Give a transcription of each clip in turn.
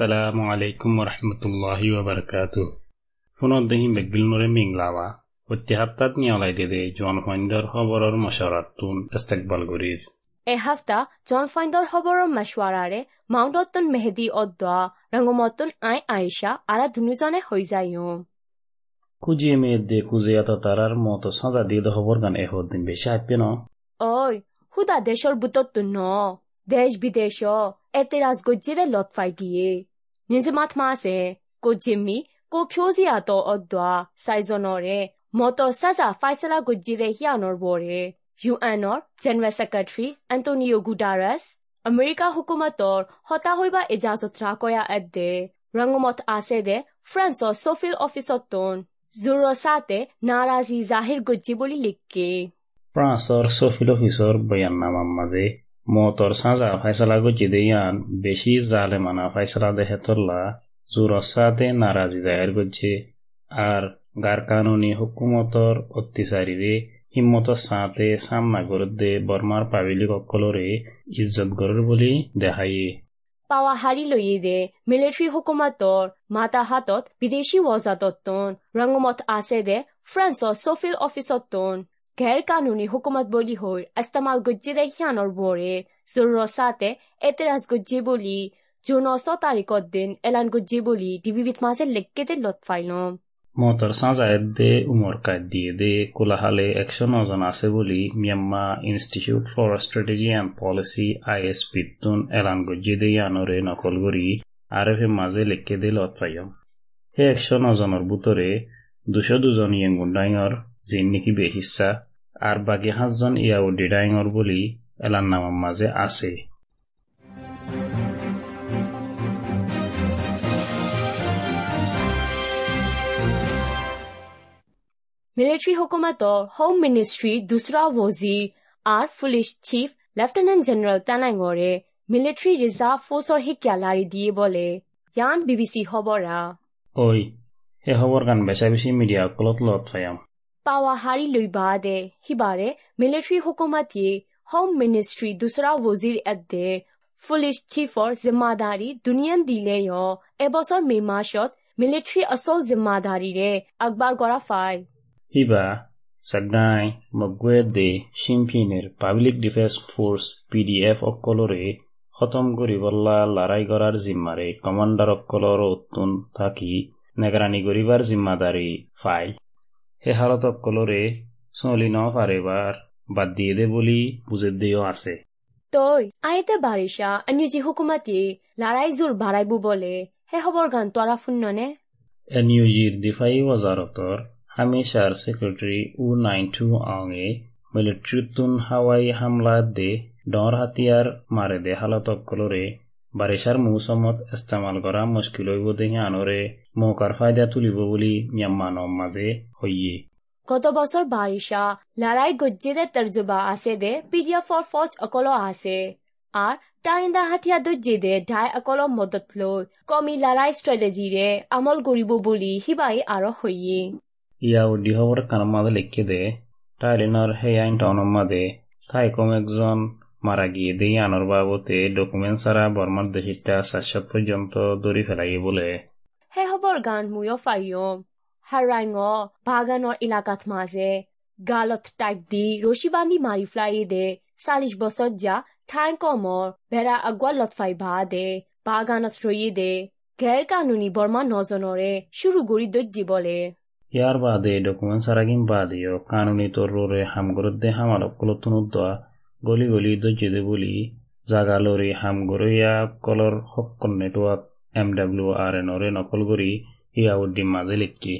alaikum warahmatullahi wabarakatuh. পুনৰ দেহি বেগবিলনৰে মিংলাৱা অতি হাপ্তাত নিয়লাই দে জনসৈন্যৰ খবৰৰ মচৰাতোন ইস্তেকবাল গৰিৰ এহাফতা জন খবৰৰ মাছৱাৰাৰে মেহেদি অদ্দোৱা ৰঙমতন আই আইসা আৰা দুনুজনে হৈ যায়। কুজে এত তারার মতো সাজা দিয়ে খবর গান এহ দিন বেশি হাইপে ন। ওই হুদা দেশৰ বুটত ন। দেশ বিদেশ এতে ৰাজগজ্জিৰে লত ফাই গিয়ে। নিজে মাত মাছে কো জিম্মি কো ফিউজিয়াত অদ্দোৱা চাইজনৰে মটৰ চাজা ফাইচলা গজ্জিৰে হিয়ানৰ বৰে ইউ এনৰ general secretary Antonio Guterres America হুকুমতৰ হতা হৈবা ইজাজত ৰাকয়া এদে ৰঙমত আছে দে ফ্ৰান্সৰ চফিল অফিচতন জোৰচাতে নাৰাজি জাহিৰ গজ্জি বুলি লিখকে ফ্ৰান্সৰ চফিল অফিচৰ বয়াননামাৰ মাজে মটৰ চাজা ফাইসলা গজ্জি দে ইয়ান বেশি জালে মানা ফাইসলা দে হেতল্লা জোরসাতে নারাজি জাহির গজ্জে আর গার কানুনি হুকুমতৰ অত্যাচাৰীৰে হিম্মত সাঁতে সামনা দে বর্মার পাবিলিক অকলরে ইজ্জত গরর বুলি দেখায়ে পাৱা হাৰি লৈয়ে দে, মিলিটাৰী হুকুমাতৰ মাতা হাতত বিদেশি ৱজাততন ৰঙমত আছে দে ফ্ৰান্সৰ চফিল অফিচতন ঘেৰ কানুনী হুকুমত বুলি হৈ ইস্তেমাল গজ্জিৰে সিয়ানৰ বৰে জোৰচাতে এতেৰাজ গজ্জি বুলি জুনৰ ছ তাৰিখত দিন এলান গজ্জি বুলি ডিবিবিত মাজে লেক্কেতে লত ফাইলম মটর সাজায়েদে উমর কায়দ দিয়ে দে কোলাহালে একশো নজন আছে বলি Myanmar Institute for Strategy and Policy ISP তুন এলান গজ্জিদে ইয়ানরে নকল করি আর এফ মাঝে লেখকে দে লতফাইম হে একশো নজনের বুতরে দুশো দুজন ইয়েঙ্গুন ডাইঙর যিন নেকি বেহিসা আর বাকি সাতজন ইয়াউডি ডাইঙর বলি এলান নামার মাঝে আছে। মিলিটাৰী হুকুমতৰ হোম মিনিষ্ট্ৰীৰ দুসৰা ৱজিৰ আৰু পুলিচ চিফ লেফটেনেণ্ট জেনেৰেল তানাইঙৰে মিলিটাৰী ৰিজাৰ্ভ ফৰ্চৰ শিক্ষা লাৰি দিয়ে বলে। ইয়ান বি বি চি খবৰা। ঐ সেই খবৰ গান বেচা বেছি মিডিয়া অকলত লত ফায়াম পাওয়া হারি লইবা দে হিবারে মিলিটারি হুকুমাতি হোম মিনিস্ট্রি দুসরা ওজির এদ্দে পুলিশ চিফর জিম্মাদারি দুনিয়ান দিলে এবছর মে মাসত মিলিটারি আসল জিম্মাদারিরে আকবার গড়া ফাই হিবা সাগনাই মগুয়ে দে সিমফিনের পাবলিক ডিফেন্স ফোর্স পিডিএফ অকলরে খতম করি বল্লা লড়াই জিম্মাৰে কমাণ্ডাৰ কমান্ডাৰ অকলৰ উত্তন থাকি নেগৰানি কৰিবাৰ জিম্মাদাৰী ফাইল হে হালত অকলরে চলি ন পারেবার বাদ দিয়ে দে বলি বুঝে দিও আছে তই আইতে বাৰিষা এনিজি হুকুমাতি লৰাই জোৰ ভাড়াইবো বলে হে খবৰ গান তৰা ফুন্ননে এনিউজিৰ দিফাই ওজাৰতৰ হামেশার সেক্রেটারি উ নাইনটু আঙে মিলিট্রিতুন হাওয়াই হামলা দে ডর হাতিয়ার মারে দে হালতকলরে বারিশার বাৰিষাৰ মৌচুমত ইস্তেমাল কৰা মস্কিলৈ বোধে সিহঁতৰে মৌকাৰ ফাইদা তুলিব বুলি গত বছৰ বাৰিষা লাৰাই গজ্জেৰে তৰ্জুবা আছে দে পি ডি এফৰ অকল আছে আৰু টাইন্দা হাতীয়া দৰ্জে ঢাই অকল মদত লৈ কমি লাৰাই ষ্ট্ৰেটেজিৰে আমল কৰিব বুলি সিবাই আৰু হৈয়ে ইয়া উদ্দি হবৰ কাৰণ লিখি দে টাইলিনৰ সেই আইন টাউনৰ একজন মারা গিয়ে দেই আনর বাবতে ডকুমেন্ট ছাড়া বর্মার দেশিটা চারশত পর্যন্ত দৌড়ি ফেলাই বলে। হে হবৰ গান মুয়ো ফাইয়ম হাৰাইঙ বাগানৰ এলেকাত মাজে গালত টাইপ দি ৰছী বান্ধি মাৰি ফ্লাই দে চাল্লিশ বছৰ যা ঠাই কমৰ ভেড়া আগুৱা লতফাই ভা দে বাগানত ৰয়ে দে গেৰ কানুনী বৰ্মা নজনৰে শুৰু কৰি দৰ্জি বলে। ইয়ার বাদে ডকুমেন্ট সারাগিন বাদেও কানুনি তররে হামগরদে হামাল কলতুনুদ্দা গলি গলি দজ্জেদে বলি জাগা lorry হামগরইয়া colour হক্কন network M W R N ওরে নকল করি ইয়াউদ্দিন মাঝে লিখকি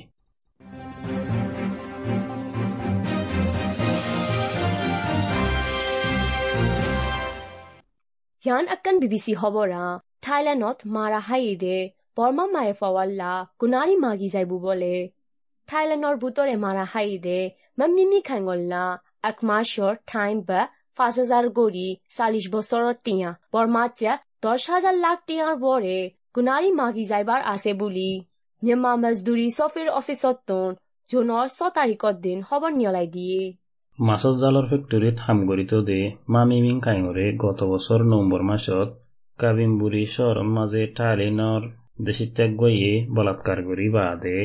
ইয়ান আক্কান বিবিসি খবরা থাইল্যান্ডত মারা হাইদে বর্মা মায়ে ফাওয়াল্লা গুনারি মাগি যাইবু বলে থাইল্যান্ডৰ বুটৰে মাৰা হাইদে মামিমি পাঁচ হাজাৰ গৰি চাল্লিশ বছৰত টিয়া। বৰমাত্যা দহ হাজাৰ লাখ টিয়াৰ বৰে গুণাৰী মাগি যাইবাৰ আছে বুলি। নিয়মা মজদুৰি চফিৰ অফিচত তোন জুনৰ ছ তাৰিখত দিন খবৰ নিয়লাই দিয়ে। মাছৰ জালৰ ফেক্টৰীত সামগ্ৰীত দে মামি মিং কাঙৰে গত বছৰ নৱেম্বৰ মাহত কাবিমবুৰি চহৰৰ মাজে টালিনৰ দেশিত্যাগ গৈয়ে বলাৎকাৰ কৰি বাহ দে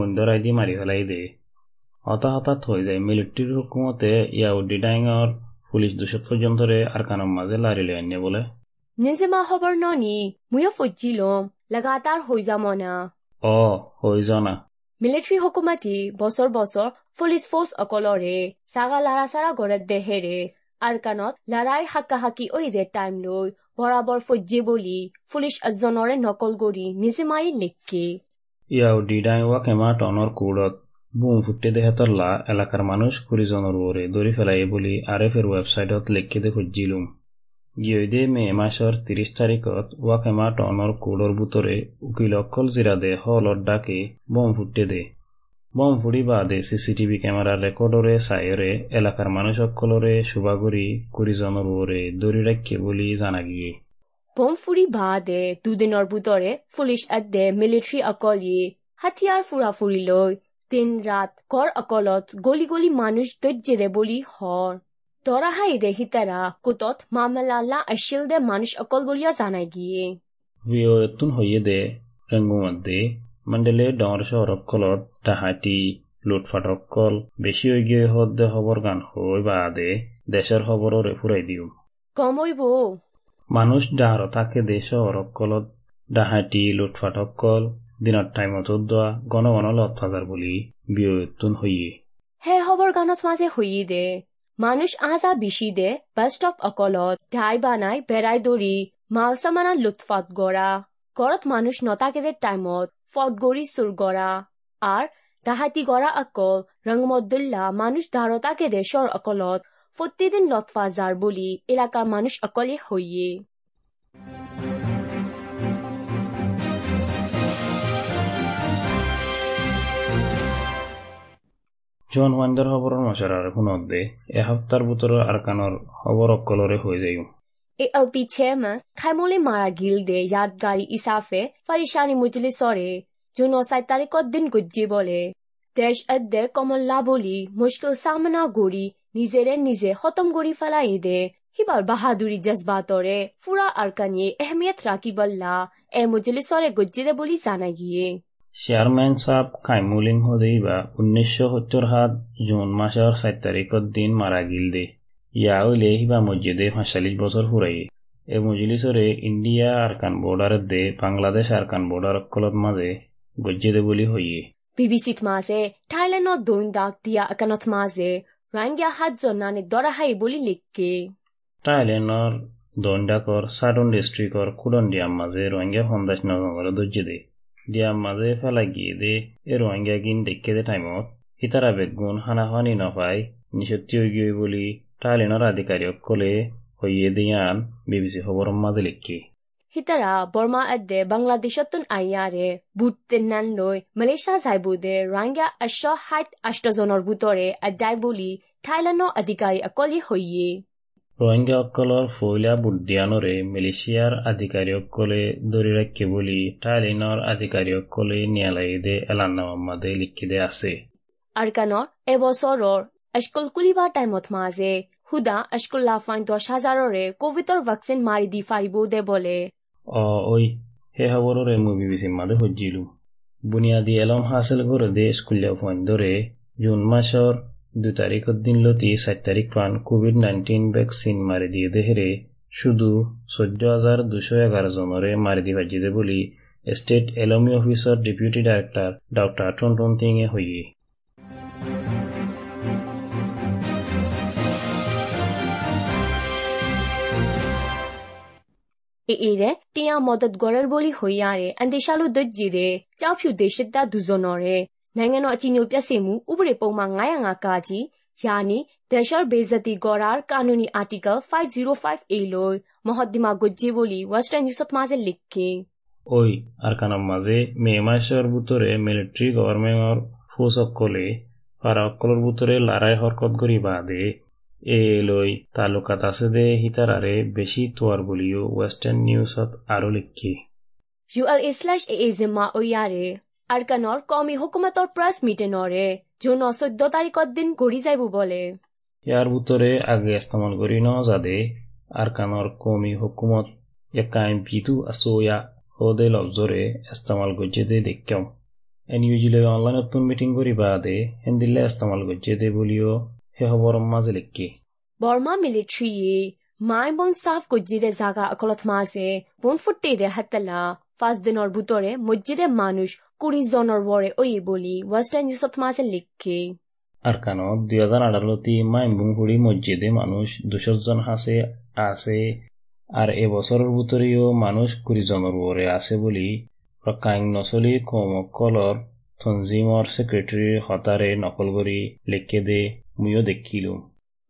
অন্ধৰাইদি মাৰি পেলাই দে। হতাহতাত হৈ যায় মিলিট্ৰীৰ হুকুমতে ইয়াউদ্দি ডাঙৰ পুলিচ দোষত ছজন ধৰে আৰু কাণৰ মাজে লাৰি লৈ আনে বোলে। মা খবৰ ননি ময়ো ফজি লম লগাতাৰ হৈ যাম না অ হৈ যা না। মিলিটাৰী হুকুমাতি বছৰ বছৰ পুলিচ ফৰ্চ অকলৰে চাগা লাৰা চাৰা ঘৰত দেহেৰে আৰু কাণত লাৰাই হাক্কা হাকি ঐ দে টাইম লৈ বৰাবৰ ফজি বুলি পুলিচ এজনৰে নকল কৰি নিজে মায়ে লেখকে। ইয়াও ডিডাই হোৱা কেমা টনৰ কোৰত। বুম ফুটে দেহেতল্লা এলাকার মানুষ কুড়িজনের ওরে দড়ি ফেলাই বলি আরএফের ওয়েবসাইটত লিখে দে খুঁজিলুম গিয়ে মে মাসর তিরিশ তারিখত ওয়াকেমা টনৰ কুড়ৰ ভিতরে উকিল অকল জিরাদে হলত ডাকে বম ফুটে দে। বম ফুড়ি বাদে সিসিটিভি ক্যামেরা রেকর্ডরে সাইরে এলাকার মানুষ অকলরে শুভাগুড়ি কুড়িজনের ওরে দড়ি রাখে বলি জানা গিয়ে। বম ফুৰি বাদে দুদিনৰ ভিতৰে পুলিচ আদে মিলিটাৰী অকলি হাতিয়াৰ ফুৰা ফুৰি লৈ দিন ৰাত ঘৰ অকলত গলি গলি মানুষ দৰ্জেৰে বলি হৰ। দৰাহাই দে হিতাৰা কোটত মামলা লা আছিল দে মানুষ অকল বলিয়া জানাই গিয়ে। ভিও এতুন হইয়ে দে রেঙ্গুমধ্যে মন্ডলে ডর শহরকলত ডাহাতি লুটফাটকল বেশি হয়ে গিয়ে হদ্দে খবর গান হই বাদে দেশের খবররে ফুরাই দিও। কমইব মানুষ ডাহার থাকে দে শহরকলত ডাহাতি লুটফাটকল দিনত টাইমত দোয়া গণ গণ লতফাজার বলি বিয় হইয়ে। হে খবৰ গানত মাজে হইয়ে দে, মানুষ আজা বিশি দে বাস স্টপ অকলত, ঢাই বানাই বেড়াই দৌৰি, মাল সামানা লুৎফাত গড়া ঘৰত মানুষ নতাকেদের টাইমত ফট গড়ি চুর গড়া আর ডাহাতি গড়া অকল রংমদুল্লা মানুষ ধারতাকে দেশর অকলত প্রতিদিন লতফা যার বলি এলাকার মানুষ অকলে হইয়ে। জন ওয়ান্ডার খবরের মশারার শুনত দে এসপ্তাহর ভিতরে আরকানোর খবর অকলরে হয়ে যাইও ALP chairman Kaimole Mara Gilde Yadgari Isafe Farishani Mujli Sore Juno Sai Tarikot Din Gujji বলে, দেশ অধ্যে কমল্লা বলি, মুশকিল সামনা গড়ি, নিজেরে নিজে খতম গড়ি ফেলাই দে। হিবার বাহাদুরি জজবাতরে ফুরা আরকানিয়ে এহমিয়ত রাখি বল্লা এ মুজলি সরে গজ্জিরে বলি জানা গিয়ে। চেয়ারম্যান সাহ কাইমুলিং হদেইবা উনিশশো সত্তর সাত জুন মাসের সাত তারিখত দিন মারা গিল দে। ইয়া হইলে হিবা মসজিদে পাঁচচল্লিশ বছর ফুরাই এ মজলিসরে ইন্ডিয়া আরকান বর্ডার দে বাংলাদেশ আরকান বর্ডার অকলত মাঝে গজ্জেদে বলি হইয়ে। বিবিসিত মাঝে থাইল্যান্ডত দৈন দাগ দিয়া একানত মাঝে রাঙ্গিয়া হাত জনানে দরাহাই বলি লিখকে টাইলেনৰ দণ্ডাকৰ সাডন ডিষ্ট্ৰিক্টৰ কুডন ডিয়াম মাজে ৰোহিংগা সন্দাস নগৰে দৰ্জি দে ডিয়াম মাজে ফেলাই গিয়ে দে এই ৰোহিংগা গিন দেখে দে টাইমত সীতাৰা বেগুন হানা হানি নপাই নিষত্তি হৈ গিয়ে বুলি টাইলেনৰ আধিকাৰীসকলে হৈয়ে দিয়ান বিবিচি খবৰৰ মাজে লিখি হিতারা বর্মা আদে বাংলাদেশতন আইয়ারে বুট তেন্নান লৈ মালয়েছিয়া যাইবুদে রাঙ্গা আশ হাইট আষ্টজনৰ ভিতৰে আদাই বুলি থাইলেণ্ডৰ অধিকাৰী অকলে হৈয়ে ৰোহিংগাসকলৰ ফৈলা বুদ্ধিয়ানৰে মালয়েছিয়াৰ আধিকাৰীসকলে ধৰি ৰাখে বুলি টাইলিনৰ আধিকাৰীসকলে ন্যায়ালয়ে এলান্নামাদে লিখি দে আছে। আৰকানৰ এবছৰৰ স্কুল খুলিবা টাইমত মাজে হুদা স্কুল লাফাইন দহ হাজাৰৰে কোভিডৰ ভেকচিন মাৰি দি পাৰিব দে বলে। অ ঐ সেই খবৰৰে মই বিবিচিৰ মাজে সজ্জিলো। বুনিয়াদী এলম হাসিল করে দে স্কুলে ফোন ধরে জুন মাসের দু তারিখের দিন লতি চার তারিখ পান। কোভিড নাইন্টিন ভ্যাকসিন মারি দিয়ে দেহেরে শুধু চৈধ্য হাজার দুশো এগারো জনরে মারি দি বাজিদে বলি। স্টেট এলমি অফিসর ডেপুটি ডাইরেক্টর ডক্টর টনটন তিঙে হইয়ে। এৰে টিয়া মদত গড়ের বলি হইয়ারে আন্দেশালু দজ্জিরে। চাউফিউ দেশের দা দুজনরে। နိုင်ငံတော်အကြီးညိုပြည့်စင်မှုဥပဒေပုံမှန်905ကကြီးယာနီဒေရှော့ဘေဇတီဂော်ရာကာနူနီအာတီကယ် 505A လို့မဟတ်ဒီမာဂုဂျီဘိုလီဝက်စတန်ယူဆတ်မာဇယ်လစ်ကေ ওই আর কানার মাঝে মে মাসের ভিতরে মিলিটারি গভর্নমেন্টর ফোর্স অকলে আর অকলের ভিতরে লড়াই হরকত করি বাদে এ লই তালুকাত আছে দে হিতারারে বেশি তোয়ার বলিও ওয়েস্টার্ন নিউজত আরো লিখি ULA slash AA জিম্মা ওয়ারে আরকানর কমি হুকুমতর প্রেস মিটিনরে জুন চৈধ্য তারিখত দিন গড়ি যাইব বলে। ইয়ার ভিতরে আগে ইস্তেমাল করি ন যাদে আর কানর কমি হুকুমত yakkain bitu asoya hode lobzore istamal gojjede dekkew en yujile online notun meeting করি বাদে হিন্দিলে ইস্তেমাল গজ্জেদে বলিও হে খবর মাঝে লিখকে বর্মা মিলিটারি মাই বন সাফ গজ্জিদে জাগা আকলত মাসে বন ফুটে দে হাতলা ফাস দিনর বুতরে মসজিদে মানুষ কুড়ি জনের ওরে ওই বলি ওয়েস্টার্ন নিউজত মাসে লিখকে আর কানো দুই হাজার আঠারোতে মাইমবুংহুড়ি মসজিদে মানুষ দুশো জন হাসে আছে আর এবছরের ভিতরেও মানুষ কুড়ি জনের ওরে আছে বলি কাইং নচলি কমকলর থঞ্জিমৰ ছেক্ৰেটাৰীৰ হতাৰে নকল কৰি লিখে দে মুয়ো দেখিলো।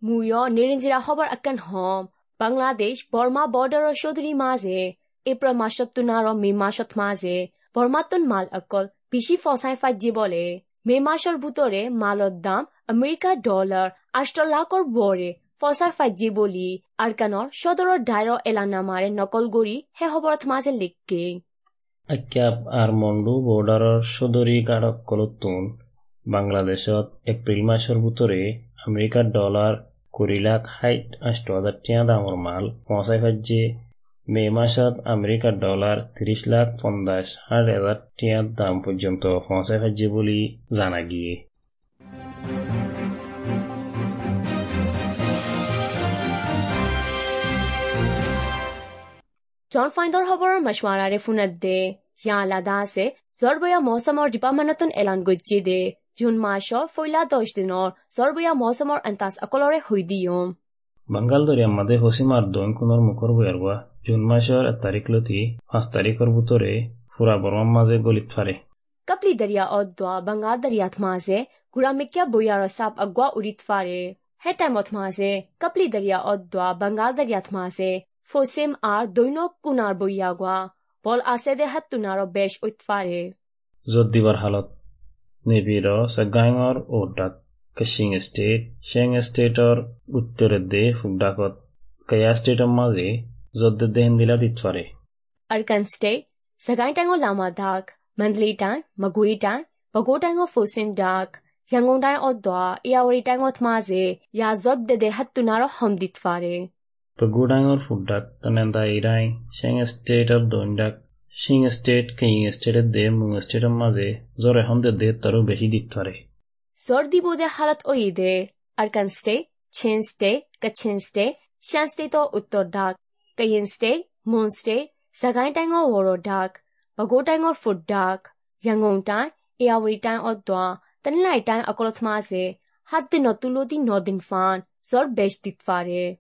মুয়ো নিৰঞ্জিৰা খবৰ আকান হম। বাংলাদেশ বৰ্মা বৰ্ডাৰৰ চৌধুৰী মাজে এপ্ৰিল মাসত তুনাৰ মে মাসত মাজে বৰ্মাতুন মাল অকল বেশি ফসাই ফাজি বলে, মে মাসৰ বুটৰে মালৰ দাম আমেৰিকা ডলাৰ আষ্ট লাখৰ বৰে ফসাই ফাজি বলি আৰকানৰ সদৰৰ ডাইৰ এলানামাৰে নকল কৰি সেই খবৰত মাজে লিখকে। আক্যাপ আর মন্ডু বৰ্ডাৰৰ চৌধুৰী গাঢ়কলতুন বাংলাদেশত এপ্ৰিল মাসৰ ভিতৰে আমেৰিকাৰ ডলাৰ কুড়ি লাখ ষাট আষ্ট হাজাৰ টিয়া দামৰ মাল পঞ্চাশ ফাজ্যে মে মাসত আমেরিকার ডলার তিরিশ লাখ পঞ্চাশ ষাট হাজার টিয়ার দাম পর্যন্ত পৌঁছায় ফাজ্যে বলে জানা গিয়ে জন ফাইন্দৰ খবৰৰ মশৱাৰাৰে ফোনত দে। ইয়া লাদা আছে জৰবয়া মৌচমৰ ডিপাৰ্টমেণ্টন এলান গজ্জি দে। জুন মাসৰ ফৈলা দহ দিনৰ জৰবয়া মৌচমৰ আন্তাজ অকলৰে হৈ দিয়ম। বাংগাল দরিয়ার মাঝে হসিমার দৈন কুনর মুখর বয়ারবা জুন মাসের এক তারিখ লতি পাঁচ তারিখের ভিতরে ফুরা বর্মার মাঝে গলিত ফারে কাপলি দরিয়া অদ্দোয়া বাংগাল দরিয়াত মাঝে গুড়ামিকিয়া বয়ার সাপ আগোয়া উড়িত ফারে হে টাইমত মাঝে কাপলি দরিয়া অদ্দোয়া বাংগাল দরিয়াত মাঝে ফসিম আর দৈনক কুনার বইয়াগোৱা বল আছে দে হাত তুনাৰ বেশ উৎফাৰে য'ত দিবাৰ হালত নেভিৰ চেগাঙৰ ওটাক কাছিং ষ্টেট চেং ষ্টেটৰ উত্তৰে দে ফুকডাকত কায়া ষ্টেটৰ মাজে টাং মাগুই টাং বাগো টাঙৰ ফচিম দাগ ইয়াংগং টাং অদ্দোৱা ইয়াৱৰী টাঙত মাজে ইয়া য'ত দে দে হাত তুনাৰ হম দিতফাৰে Pagudangor fuddak tanenda irang sheng state of dondak shing state king state de mung state maze zore honde de taru beshi dittare zor dibo de halat oide arkan state chin state kachin state shan state to uttor dak kayin state moon state sagai tang o woro dak bago tang o food dak yangon tang eawari tang o dwa tanilai tang akolot maze hat din otulodi nodin fan zor besh ditfare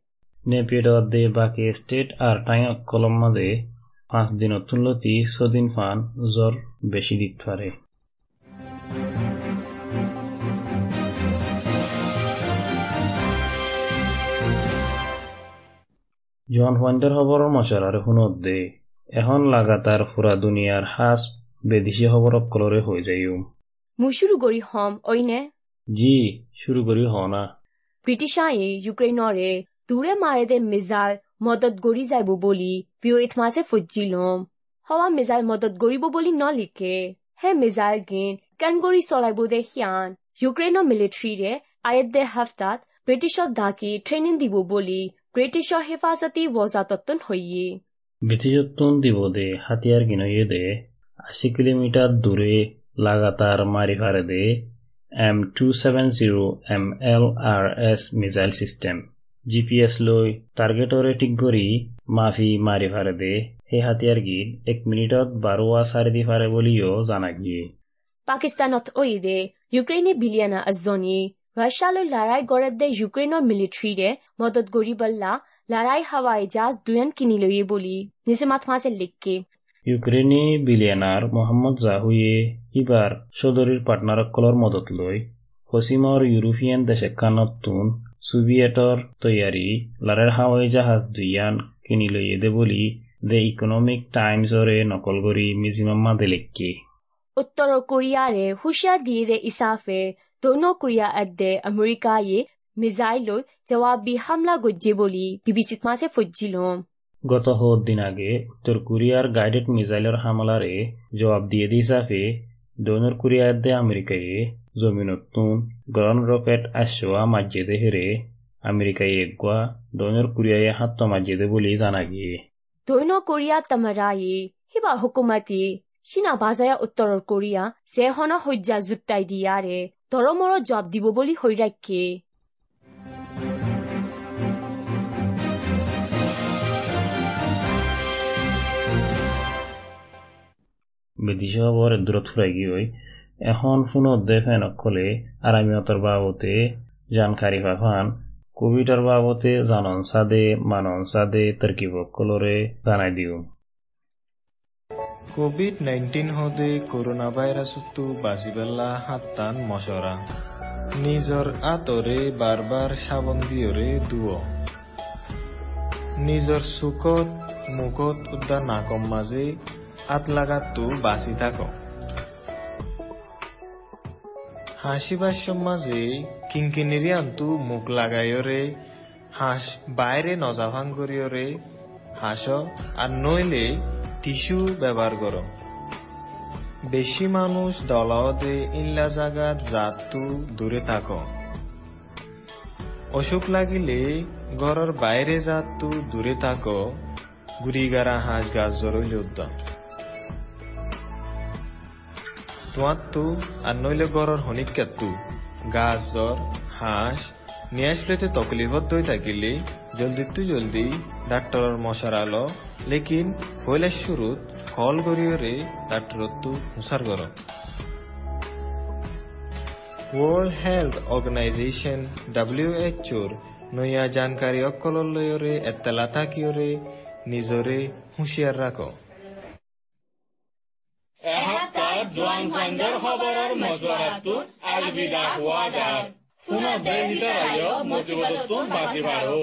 নেপিডত দে বাকি state আর time কলম মাঝে পাঁচ দিন তুলতি ছদিন fun জ্বর বেশি দিত পারে জন ফাইণ্ডৰ খবৰৰ মছলাৰে শুনত দে এখন লাগাতাৰ ফুৰা দুনিয়াৰ সাজ বেদিছে খবৰক কলৰে হৈ যায়ো মোৰ চুৰু কৰি হম অইনে জি চুৰু কৰি হ না ব্ৰিটিছাই ইউক্ৰেইনৰে দূৰে মাৰে দে মেজাল মদত গৰি যাব বুলি পিঅইত মাছে ফুজি লম হৱা মেজাল মদত গৰিব বুলি নলিখে হে মেজাল গেন কেন গৰি চলাইব দে সিয়ান ইউক্ৰেইনৰ মিলিটেৰীৰে আয়েদ দে হাফতাত ব্ৰিটিছত ঢাকি ট্ৰেইনিং দিব বুলি হৈয়ে ব্রিটিশত্বন দিব দে হাতিয়ার গিনয়ে দে আশি কিলোমিটার দূরে লাগাতার মারি ফারে দে M two seven zero M L R S missile system GPS লৈ টাৰ্গেটৰে ঠিক কৰি মাফি মাৰি ফাৰে দে সেই হাতিয়াৰ গীত এক মিনিটত বাৰোৱা চাৰি দি ফাৰে বুলিও জানা গিয়ে পাকিস্তানত ঐ দে ইউক্ৰেইনে বিলিয়ানা এজনী ৰাছিয়ালৈ লৰাই গড়ে দে ইউক্ৰেইনৰ মিলিটাৰীৰে মদত গৰিবল্লা লৰাই হাৱাই জাহাজ দুয়ান কিনি লৈয়ে বুলি। নিজে মাথ মাছে লিখকে ইউক্ৰেইনী বিলিয়নাৰ মহম্মদ জাহুয়ে ইবাৰ চৌধুৰীৰ পাৰ্টনাৰসকলৰ মদত লৈ পশ্চিমৰ ইউৰোপীয়ান দেশ একান্নতুন সোভিয়েটৰ তৈয়াৰী লাৰেৰ হাৱাই জাহাজ দুয়ান কিনি লৈয়ে দে বুলি দ্য ইকনমিক টাইমছৰে নকল কৰি মিজিমাম্মা দেলেক্কি উত্তৰ কোৰিয়াৰে হুঁচিয়াৰ দিয়ে দে ইছাফে দক্ষিণ কোৰিয়া এদে আমেৰিকায়ে মিজাইলৈ জবাবি হামলা গজ্জে বুলি বিবিচিত মাছে ফজ্জিলম গত হদ দিন আগে উত্তর কোরিয়ার গাইডেড মিসাইলের হামলারে জবাব দিয়ে দিসাফে দক্ষিণ কোরিয়াতে আমেরিকায় জমিনতুন গ্রহণ রকেট আসোয়া মাজ্জেদে হেরে আমেরিকায় এগুয়া দক্ষিণ কোরিয়ায় হাত মাজ্জেদে বলে জানা গিয়ে দৈন কোরিয়া তামারাই হিবা হুকুমাতি সিনা বাজায়া উত্তর কোরিয়া যে হন হজ্জা জুটাই দিয়ারে ধরমর জব দিব বলি হৈ রাখে বেদিশা খবর দূরত ফুরাই গিয়ে এখন ফোনত দে ফেন অকলে আরামিয়তর বাবতে জানকারি পাফান কোভিডর বাবতে জানন সাদে মানন সাদে তর্কিব কলরে জানাই দিও। কোভিড নাইন্টিন হদে করোনা ভাইরাসতো বাঁচিবেলা হাত্তান মশরা। নিজর আতরে বারবার সাবন দিয়রে দুয়। নিজর চুকত মুখত উদ্যা নাকম মাঝে আত লাগাতো বাঁচি থাক। হাসিবার মাঝে কিঙ্কিনিরি আন্তু মুখ লাগাইরে হাঁস বাইরে নজাভাং করিয়রে হাঁস আর নইলে টিস্যু ব্যবহার কর। বেশি মানুষ দলাওদে ইল্লা জাগাত জাতু দূরে থাক। অসুখ লাগিলে ঘরের বাইরে জাতু দূরে থাক। গুড়িগারা হাঁস গাছ জরইল উদ্যম তোমার তু আর নইলে গড়র হনিকাত্তু গাছ, জ্বর, হাঁস নিয়ে আসলেতে তকলিফত থাকিলে। জলদি জলদি ডাক্তরের মশার আলো। লেকিন পয়লা শুরুত কল করিয়রে ডাক্তরত তু হুসার কর। ওয়ার্ল্ড হেলথ অর্গানাইজেশন ডাব্লিউএচওর নয়া জানকারী অকলর লয়রে এত্তালা থাকিয়রে নিজরে হুঁশিয়ার রাখো। জোৱানফাইণ্ডৰ খবৰৰ মজুৱাৰাটোত আগবিদা হোৱা যায় ಪುನಃ ಭಯಭೀತರಾಯ ಮೋಜುವುದಕ್ಕೂ ಬಾಕಿ ಬಾರೋ